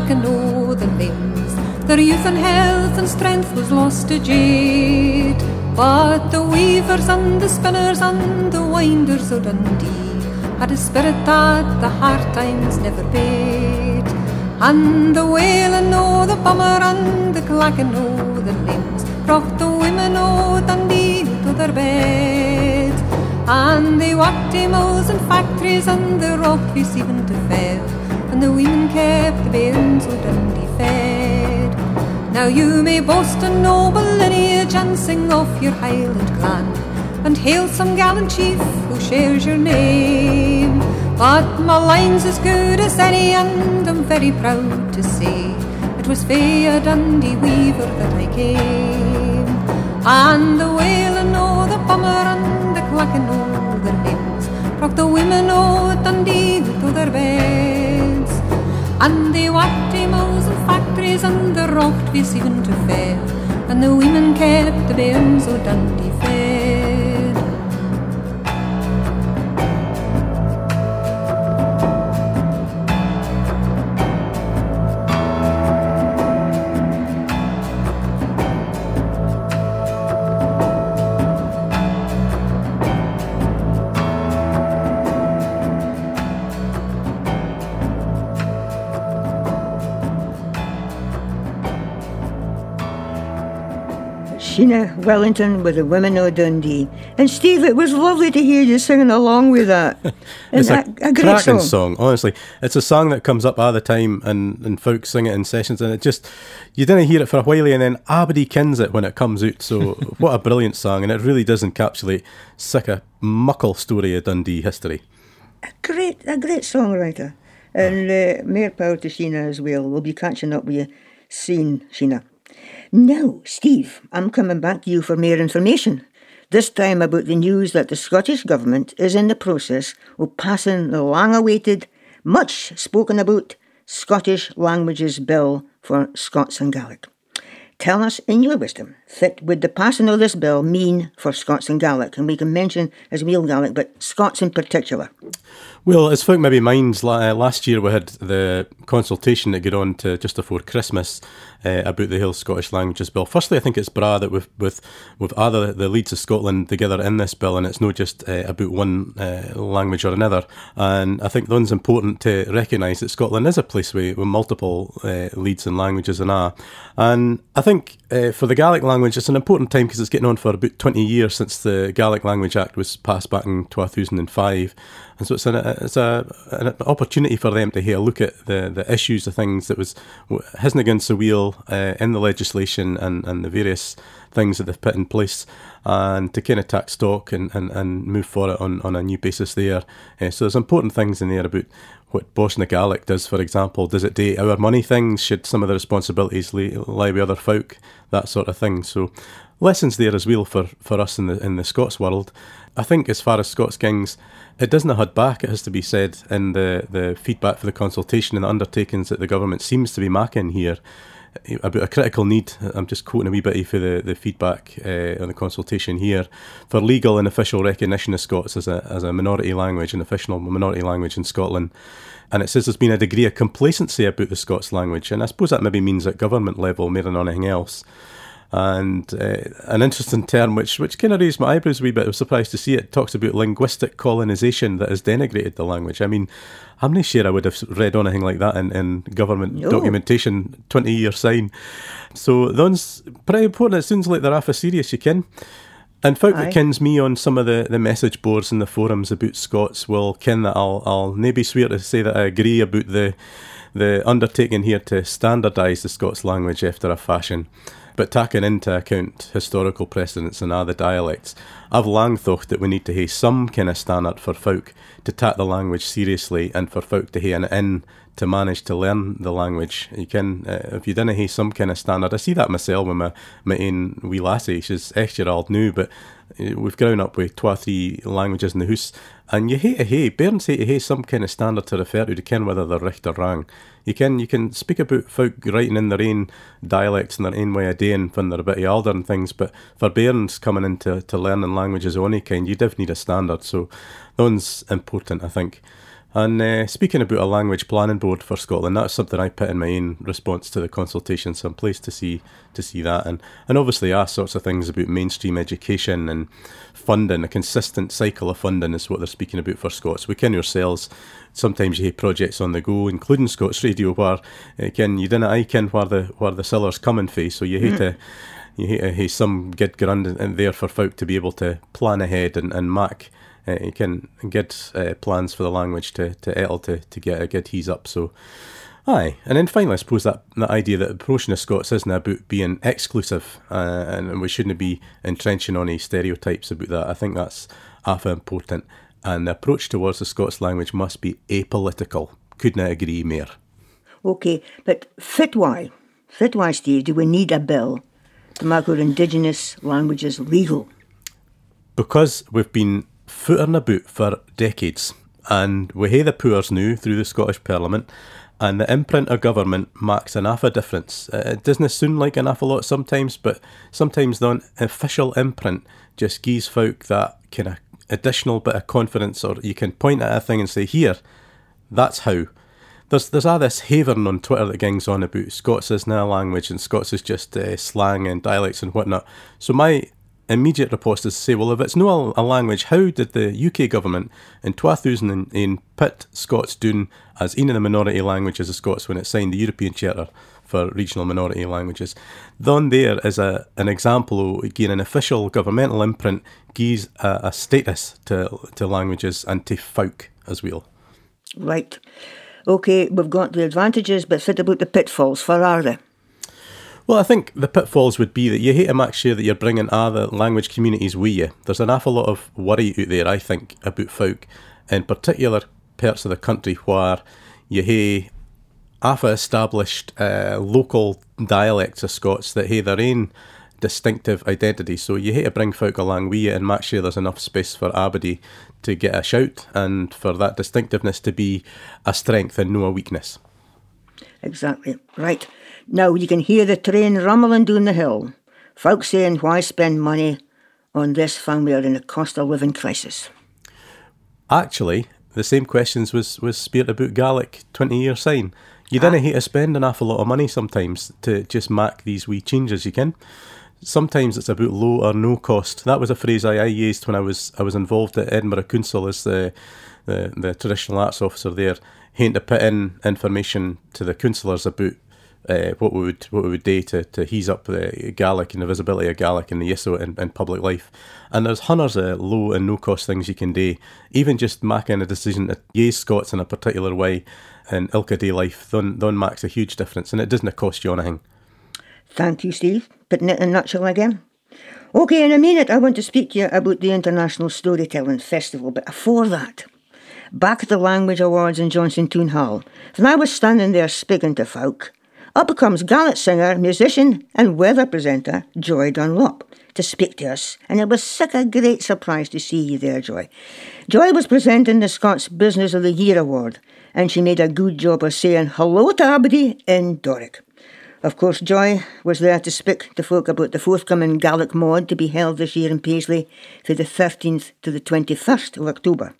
Was the clacking o' the limbs. Their youth and health and strength was lost to jade. But the weavers and the spinners and the winders of Dundee had a spirit that the hard times never paid. And the wailing o' oh, the bomber and the clacking o' oh, the limbs brought the women oh, o' Dundee to their bed. And they worked in mills and factories and the rockfish even to fair. The women kept the bairns o' Dundee fed. Now you may boast a noble lineage and sing off your Highland clan, and hail some gallant chief who shares your name. But my line's as good as any, and I'm very proud to say it was fae a Dundee weaver that I came. And the whaling o' the bomber and the clacking o' the limbs brought the women o' Dundee to their beds. And they worked in mills and factories and they rocked fish even to fair. And the women kept the bairns o' Dundee Wellington with the Women of Dundee. And Steve, it was lovely to hear you singing along with that. It's a, a, great cracking song. song. honestly. It's a song that comes up all the time and, and folks sing it in sessions and it just, you didn't hear it for a while and then everybody kins it when it comes out. So what a brilliant song and it really does encapsulate such a muckle story of Dundee history. A Great, a great songwriter. And uh, more power to Sheena as well. We'll be catching up with you soon, Sheena. Now, Steve, I'm coming back to you for more information. This time about the news that the Scottish Government is in the process of passing the long awaited, much spoken about Scottish Languages Bill for Scots and Gaelic. Tell us, in your wisdom, that would the passing of this bill mean for Scots and Gaelic? And we can mention as well Gaelic, but Scots in particular. Well, as folk maybe minds, uh, last year we had the consultation that got on to just before Christmas uh, about the Hill Scottish Languages Bill. Firstly, I think it's bra that with with with other the leids of Scotland together in this bill, and it's not just uh, about one uh, language or another. And I think one's important to recognise that Scotland is a place with, with multiple uh, leids and languages and ah. And I think uh, for the Gaelic language, it's an important time because it's getting on for about 20 years since the Gaelic Language Act was passed back in 2005. And so it's an it's a an opportunity for them to a look at the, the issues, the things that was hasn't against the wheel uh, in the legislation and, and the various things that they've put in place, and to kind of take stock and, and, and move for it on, on a new basis there. Uh, so there's important things in there about what Bòrd na Gàidhlig does, for example. Does it do our money things? Should some of the responsibilities lie, lie with other folk? That sort of thing. So lessons there as well for, for us in the in the Scots world. I think as far as Scots Kings, it doesn't hold back, it has to be said, in the, the feedback for the consultation and the undertakings that the government seems to be making here. About a critical need. I'm just quoting a wee bit for the, the feedback uh, on the consultation here for legal and official recognition of Scots as a, as a minority language, an official minority language in Scotland. And it says there's been a degree of complacency about the Scots language, and I suppose that maybe means at government level more than anything else. And uh, an interesting term, which which kind of raised my eyebrows a wee bit. I was surprised to see it. Talks about linguistic colonisation that has denigrated the language. I mean, I'm not sure I would have read on anything like that in, in government No. documentation 20 years sign. So those pretty important. It sounds like they're half serious, you can. And folk Aye. that kens me on some of the, the message boards and the forums about Scots will ken that I'll I'll maybe swear to say that I agree about the the undertaking here to standardise the Scots language after a fashion. But taking into account historical precedents and other dialects, I've long thought that we need to hae some kind of standard for folk to take the language seriously and for folk to hae an in to manage to learn the language. You can, uh, if you didn't hae some kind of standard, I see that myself with my, my own wee lassie. She's extra old new, but uh, we've grown up with two or three languages in the house, and you hate to hae, bairns hate to hae some kind of standard to refer to to ken whether they're right or wrong. You can you can speak about folk writing in their own dialects and their own way of doing when they're a bit older and things, but for bairns coming into to learning languages of any kind, you definitely need a standard. So that one's important, I think. And uh, speaking about a language planning board for Scotland, that's something I put in my own response to the consultation. So I'm pleased to see to see that, and and obviously all sorts of things about mainstream education and funding. A consistent cycle of funding is what they're speaking about for Scots. We can yourselves. Sometimes you have projects on the go, including Scots Radio, where uh, ken you didn't I ken where the where the siller's coming from. So you hate to you hate to have some good ground in there for folk to be able to plan ahead and and mark uh, you can get uh, plans for the language to to ettle to, to get a good he's up. So, aye, and then finally, I suppose that that idea that the promotion of Scots isn't about being exclusive, uh, and we shouldn't be entrenching on any stereotypes about that. I think that's half important, and the approach towards the Scots language must be apolitical. Couldn't I agree more. Okay, but fit why? Fit why, Steve, do we need a bill to make our Indigenous languages legal? because we've been footing about for decades, and we hae the poors now through the Scottish Parliament, and the imprint of government marks an awful difference. Uh, It doesn't sound like an awful lot sometimes, but sometimes the official imprint just gives folk that kind of additional bit of confidence, or you can point at a thing and say, "Here, that's how." There's there's all this havering on Twitter that gangs on about Scots is now a language and Scots is just uh, slang and dialects and whatnot. So my immediate to say, well, if it's no a language, how did the UK government in 2008 put Scots down as of the minority languages of Scots when it signed the European Charter for regional minority languages? Then there is a an example of again an official governmental imprint gives a, a status to to languages and to folk as well. Right. Okay, we've got the advantages, but fit about the pitfalls. For are they? Well, I think the pitfalls would be that you hate to make sure that you're bringing other language communities with you. There's an awful lot of worry out there, I think, about folk in particular parts of the country where you hae half established uh, local dialects of Scots that hae their own distinctive identity. So you hate to bring folk along with you and make sure there's enough space for everybody to get a shout and for that distinctiveness to be a strength and no a weakness. Exactly. Right. Now you can hear the train rumbling down the hill. Folks saying, why spend money on this when we're in a cost of living crisis? Actually, the same questions was was speared about Gaelic twenty year sign. You ah. didn't hate to spend an awful lot of money sometimes to just make these wee changes. You can. Sometimes it's about low or no cost. That was a phrase I, I used when I was I was involved at Edinburgh Council as the the, the traditional arts officer there, having to put in information to the councillors about uh, what we would what we would do to, to ease up the Gaelic and the visibility of Gaelic and the it in, in public life. And there's hundreds of low and no cost things you can do. Even just making a decision to use Scots in a particular way in ilka day life, then then makes a huge difference and it doesn't cost you anything. Thank you, Steve. Putting it in a nutshell again. Okay, in a minute, I want to speak to you about the International Storytelling Festival, but before that, back at the Language Awards in Johnstone Town Hall, when I was standing there speaking to folk, up comes Garnet singer, musician, and weather presenter Joy Dunlop to speak to us, and it was such a great surprise to see you there, Joy. Joy was presenting the Scots Business of the Year Award, and she made a good job of saying hello to everybody in Doric. Of course, Joy was there to speak to folk about the forthcoming Gaelic Mòd to be held this year in Paisley from the 13th to the 21st of October.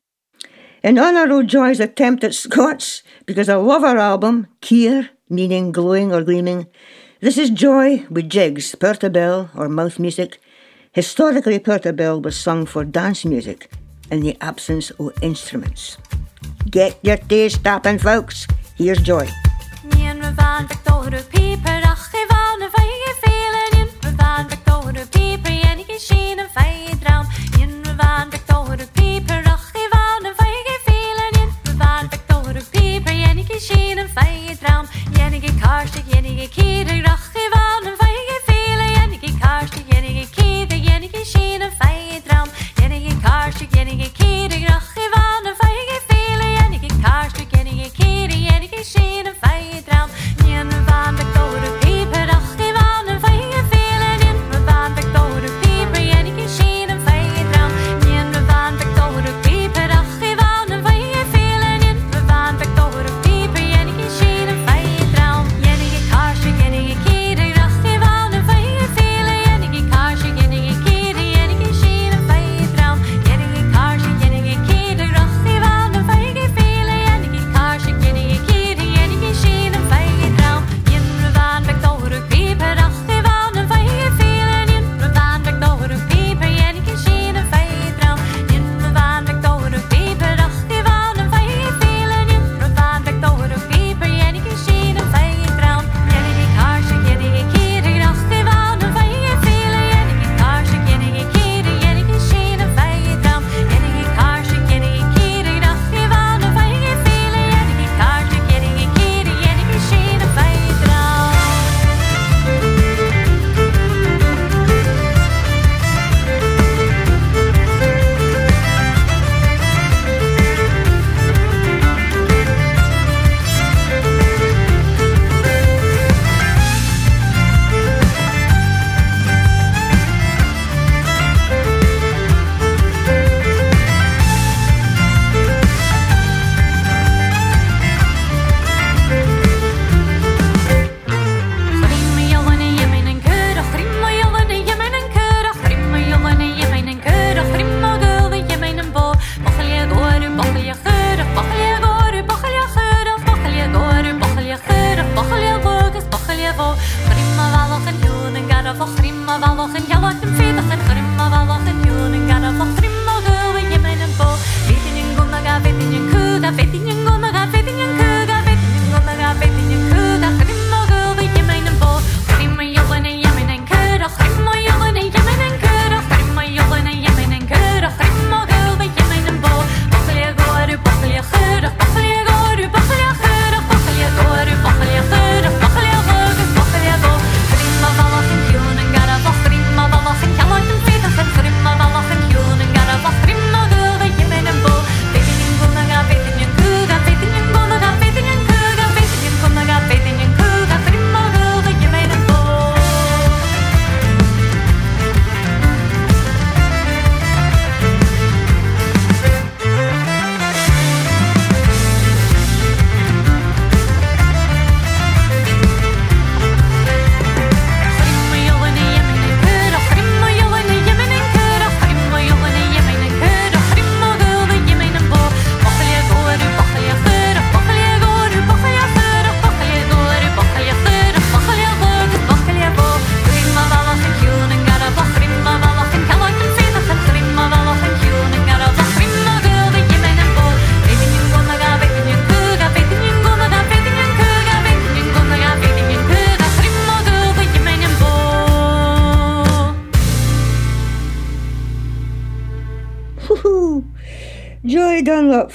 In honour of Joy's attempt at Scots, because I love her album, Caoir meaning glowing or gleaming. This is Joy with jigs, puirt à beul or mouth music. Historically, puirt à beul was sung for dance music in the absence of instruments. Get your tea stopping, folks. Here's Joy. feige Traum, jenige Karstig, jenige Kiede, Rache waren feige Fehler, jenige Karstig, jenige Kiede, jenige Schiene, feige Traum, jenige Karstig, jenige Kiede, Rache waren feige Fehler, jenige Karstig, jenige Kiede, jenige Schiene, feige Traum,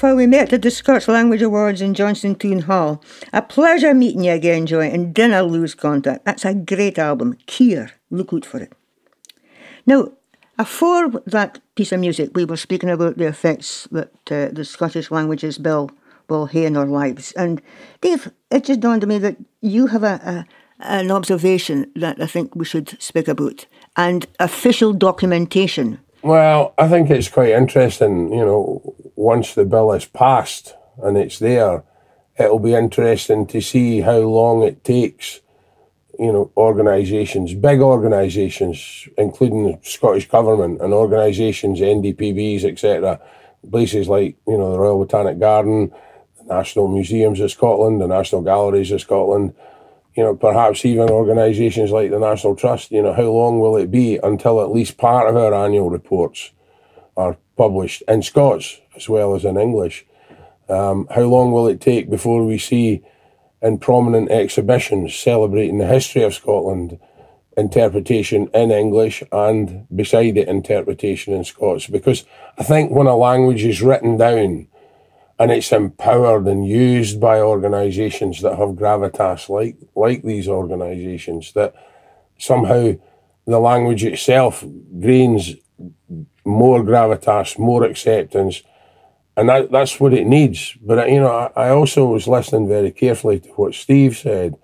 while we met at the Scots Language Awards in Johnstone Town Hall. A pleasure meeting you again, Joy, and dinna lose contact. That's a great album. Caoir, look out for it. Now, afore that piece of music, we were speaking about the effects that uh, the Scottish languages bill will have in our lives. And Dave, it just dawned on me that you have a, a an observation that I think we should speak about, and official documentation well, I think it's quite interesting. You know, once the bill is passed and it's there, it'll be interesting to see how long it takes. You know, organisations, big organisations, including the Scottish Government and organisations, NDPBs, etc., places like you know the Royal Botanic Garden, the National Museums of Scotland, the National Galleries of Scotland you know, perhaps even organisations like the National Trust, you know, how long will it be until at least part of our annual reports are published in Scots as well as in English? Um, how long will it take before we see in prominent exhibitions celebrating the history of Scotland interpretation in English and beside it interpretation in Scots? Because I think when a language is written down and it's empowered and used by organisations that have gravitas like like these organisations, that somehow the language itself gains more gravitas, more acceptance, and that, that's what it needs. But you know, I, I also was listening very carefully to what Steve said,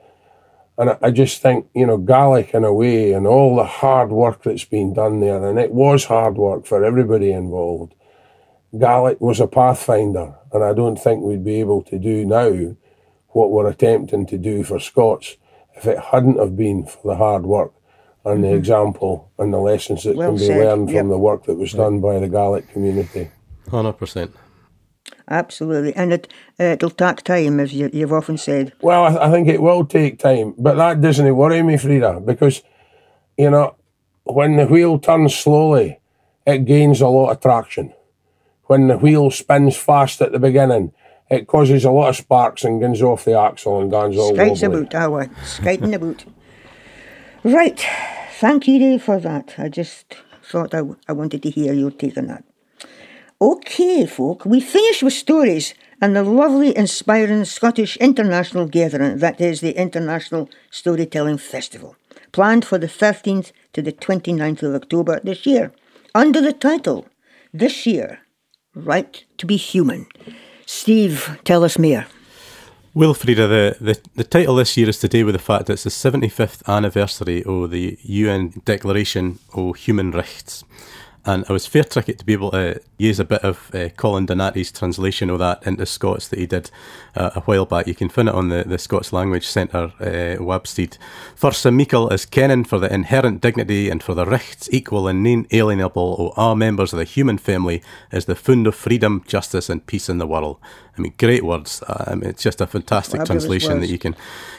and I, I just think you know Gaelic in a way, and all the hard work that's been done there, and it was hard work for everybody involved. Gaelic was a pathfinder, and I don't think we'd be able to do now what we're attempting to do for Scots if it hadn't have been for the hard work and the example and the lessons that Well can be said, learned yep. from the work that was done by the Gaelic community. 100%. Absolutely. And it, uh, it'll take time, as you, you've often said. Well, I, I think it will take time, but that doesn't worry me, Frieda, because you know when the wheel turns slowly, it gains a lot of traction. When the wheel spins fast at the beginning, it causes a lot of sparks and guns off the axle and guns all Skates wobbly. about, our skating about. Right. Thank you, Dave, for that. I just thought I, w- I wanted to hear your take on that. Okay, folk, we finished with stories and the lovely, inspiring Scottish International Gathering that is the International Storytelling Festival, planned for the 13th to the 29th of October this year, under the title This Year Right to Be Human. Steve, tell us more. Well, Frieda, the, the, the title this year is to do with the fact that it's the 75th anniversary of the UN Declaration of Human Rights. And I was fair tricky to be able to use a bit of uh, Colin Donati's translation of that into Scots that he did uh, a while back. You can find it on the, the Scots Language Centre uh, website. For Sir Michael is kenning for the inherent dignity and for the rights equal and inalienable of all members of the human family is the fund of freedom, justice and peace in the world. I mean, great words. Uh, I mean, it's just a fantastic Fabulous translation words. that you can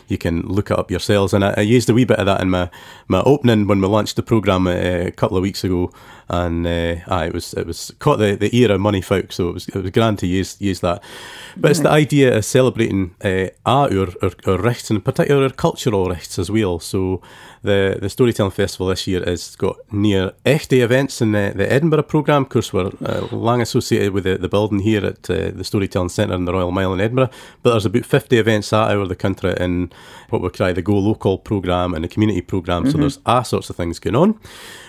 you can look it up yourselves. And I, I used a wee bit of that in my, my opening when we launched the programme uh, a couple of weeks ago. And uh, aye, it was it was caught the, the ear of money folk, so it was it was grand to use use that. But it's the idea of celebrating uh, our, our our rights and in particular our cultural rights as well. So the the storytelling festival this year has got near echt events in the, the Edinburgh programme. Of course, we're uh, long associated with the, the building here at uh, the Storytelling Centre in the Royal Mile in Edinburgh. But there's about 50 events out over the country in what we call the Go Local programme and the community programme. So there's all sorts of things going on.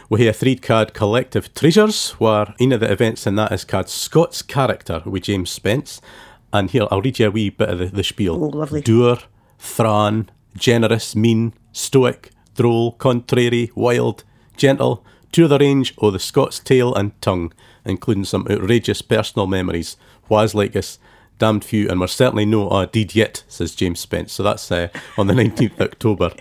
We a three card collective treasures, where one of the events in that is called Scott's Character with James Spence. And here I'll read you a wee bit of the, the spiel. Oh, lovely. Doer, thrawn, generous, mean, stoic, droll, contrary, wild, gentle, to the range o' the Scots tale and tongue, including some outrageous personal memories. Was like us, damned few, and we're certainly no uh, deed yet, says James Spence. So that's uh, on the 19th October.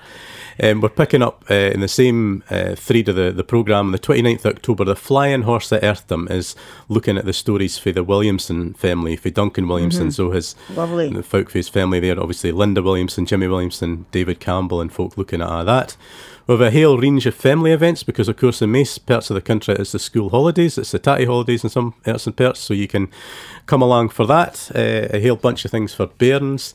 Um, we're picking up uh, in the same uh, thread of the, the programme on the 29th October. The Flying Horse at Eartham is looking at the stories for the Williamson family, for Duncan Williamson. So his Lovely. the folk for his family there, obviously Linda Williamson, Jimmy Williamson, David Campbell, and folk looking at all that. We have a whole range of family events because, of course, in most parts of the country it's the school holidays, it's the tatty holidays in some parts and parts, so you can come along for that. Uh, a whole bunch of things for bairns.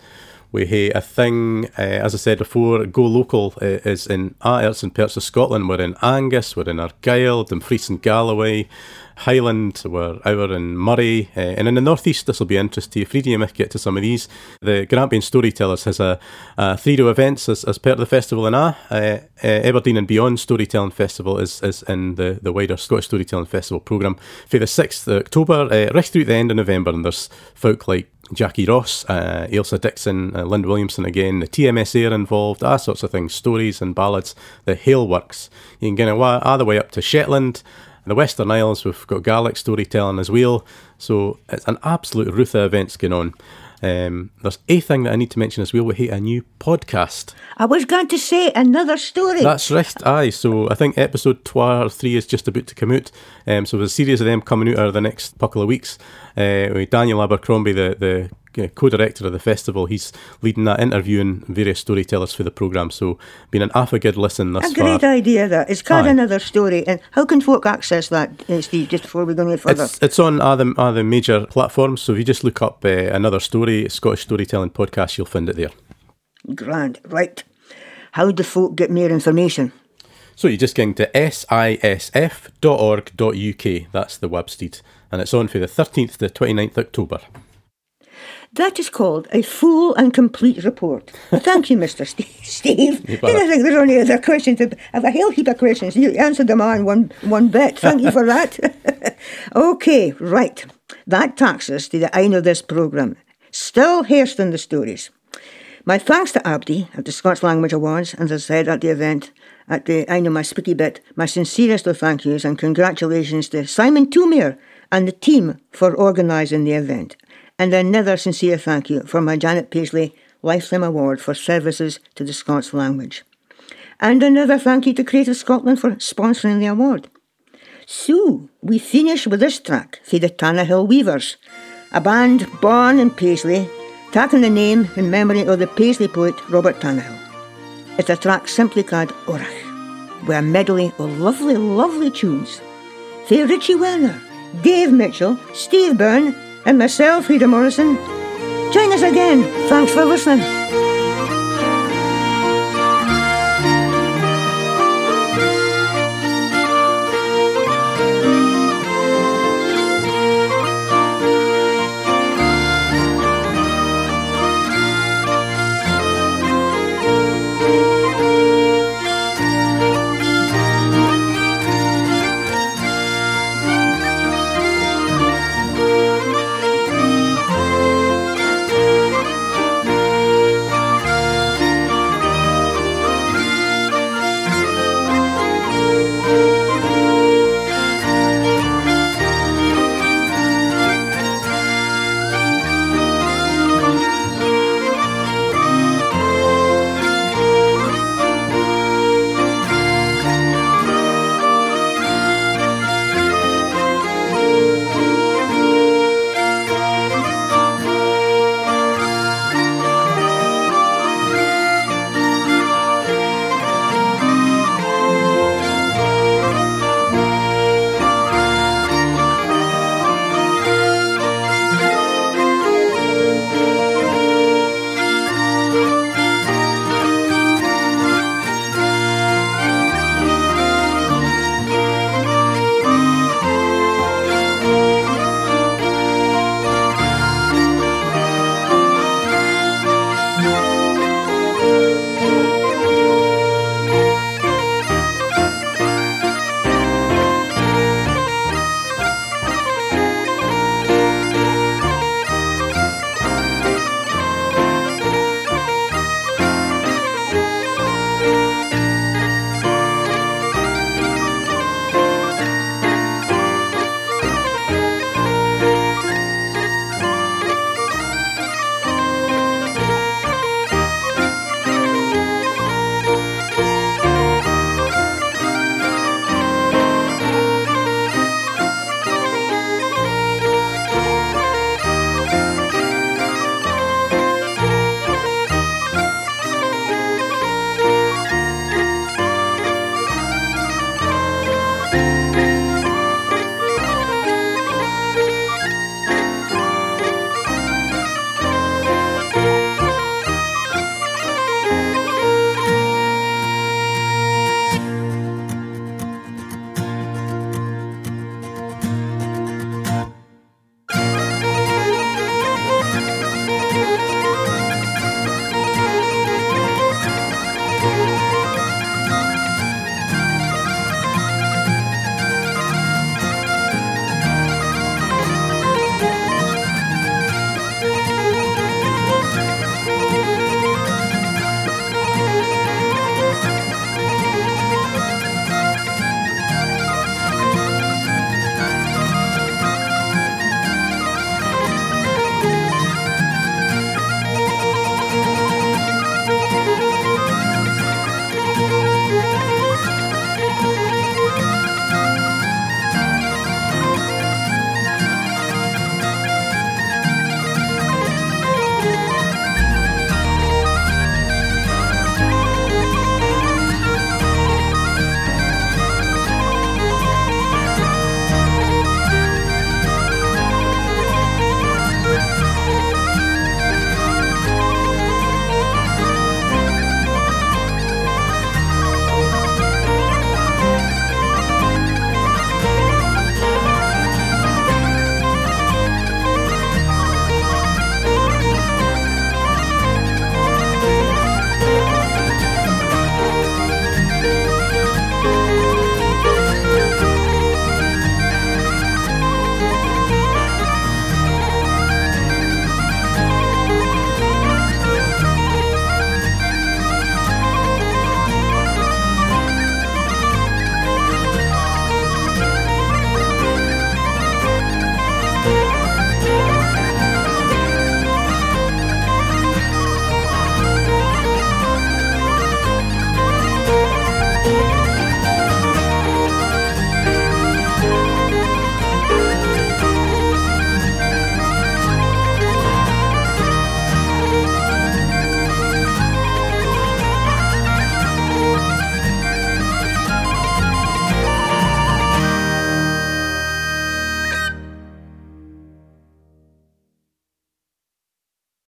We have a thing, uh, as I said before, Go Local uh, is in arts and parts of Scotland. We're in Angus, we're in Argyll, Dumfries and Galloway, Highland, we're over in Moray, uh, and in the northeast, this will be interesting to you. Freedom, you might get to some of these. The Grampian Storytellers has a, a three of events as, as part of the festival in A. Aberdeen and Beyond Storytelling Festival is, is in the, the wider Scottish Storytelling Festival programme for the 6th of October, right through the end of November, and there's folk like Jackie Ross, uh, Ailsa Dixon, uh, Linda Williamson again, the TMSA are involved, all sorts of things, stories and ballads, the Hale Works. You can get away, all the way up to Shetland, the Western Isles, we've got Gaelic storytelling as well. So it's an absolute ruth of events going on. Um, there's a thing that I need to mention as well. We hate a new podcast. I was going to say another story. That's right, aye. So I think episode two or three is just about to come out. Um, so there's a series of them coming out over the next couple of weeks. Uh, with Daniel Abercrombie, the, the uh, co-director of the festival, he's leading that, interviewing various storytellers for the programme. So been an awful good listen thus a great far. idea, that. It's called Aye. another story. And how can folk access that, uh, Steve, just before we go any further? It's, it's on all the, the major platforms. So if you just look up uh, another story, Scottish storytelling podcast, you'll find it there. Grand. Right. How do folk get more information? So you're just go to sisf.org.uk. That's the website. And it's on for the 13th to 29th October. That is called a full and complete report. Thank you, Mr. Steve. Steve. You I think there's any other questions. I have a whole heap of questions. You answered them all in one, one bit. Thank you for that. okay, right. That takes us to the end of this programme. Still harsting the stories. My thanks to Abdi at the Scots Language Awards, and as I said at the event, at the end of my speaky bit, my sincerest of thank yous and congratulations to Simon Thoumire and the team for organising the event. And another sincere thank you for my Janet Paisley Lifetime Award for services to the Scots language. And another thank you to Creative Scotland for sponsoring the award. So, we finish with this track for the Tannahill Weavers, a band born in Paisley, taking the name in memory of the Paisley poet Robert Tannahill. It's a track simply called Orach, with a medley of lovely, lovely tunes. For Richie Werner, Dave Mitchell, Steve Byrne, and myself, Frieda Morrison. Join us again. Thanks for listening.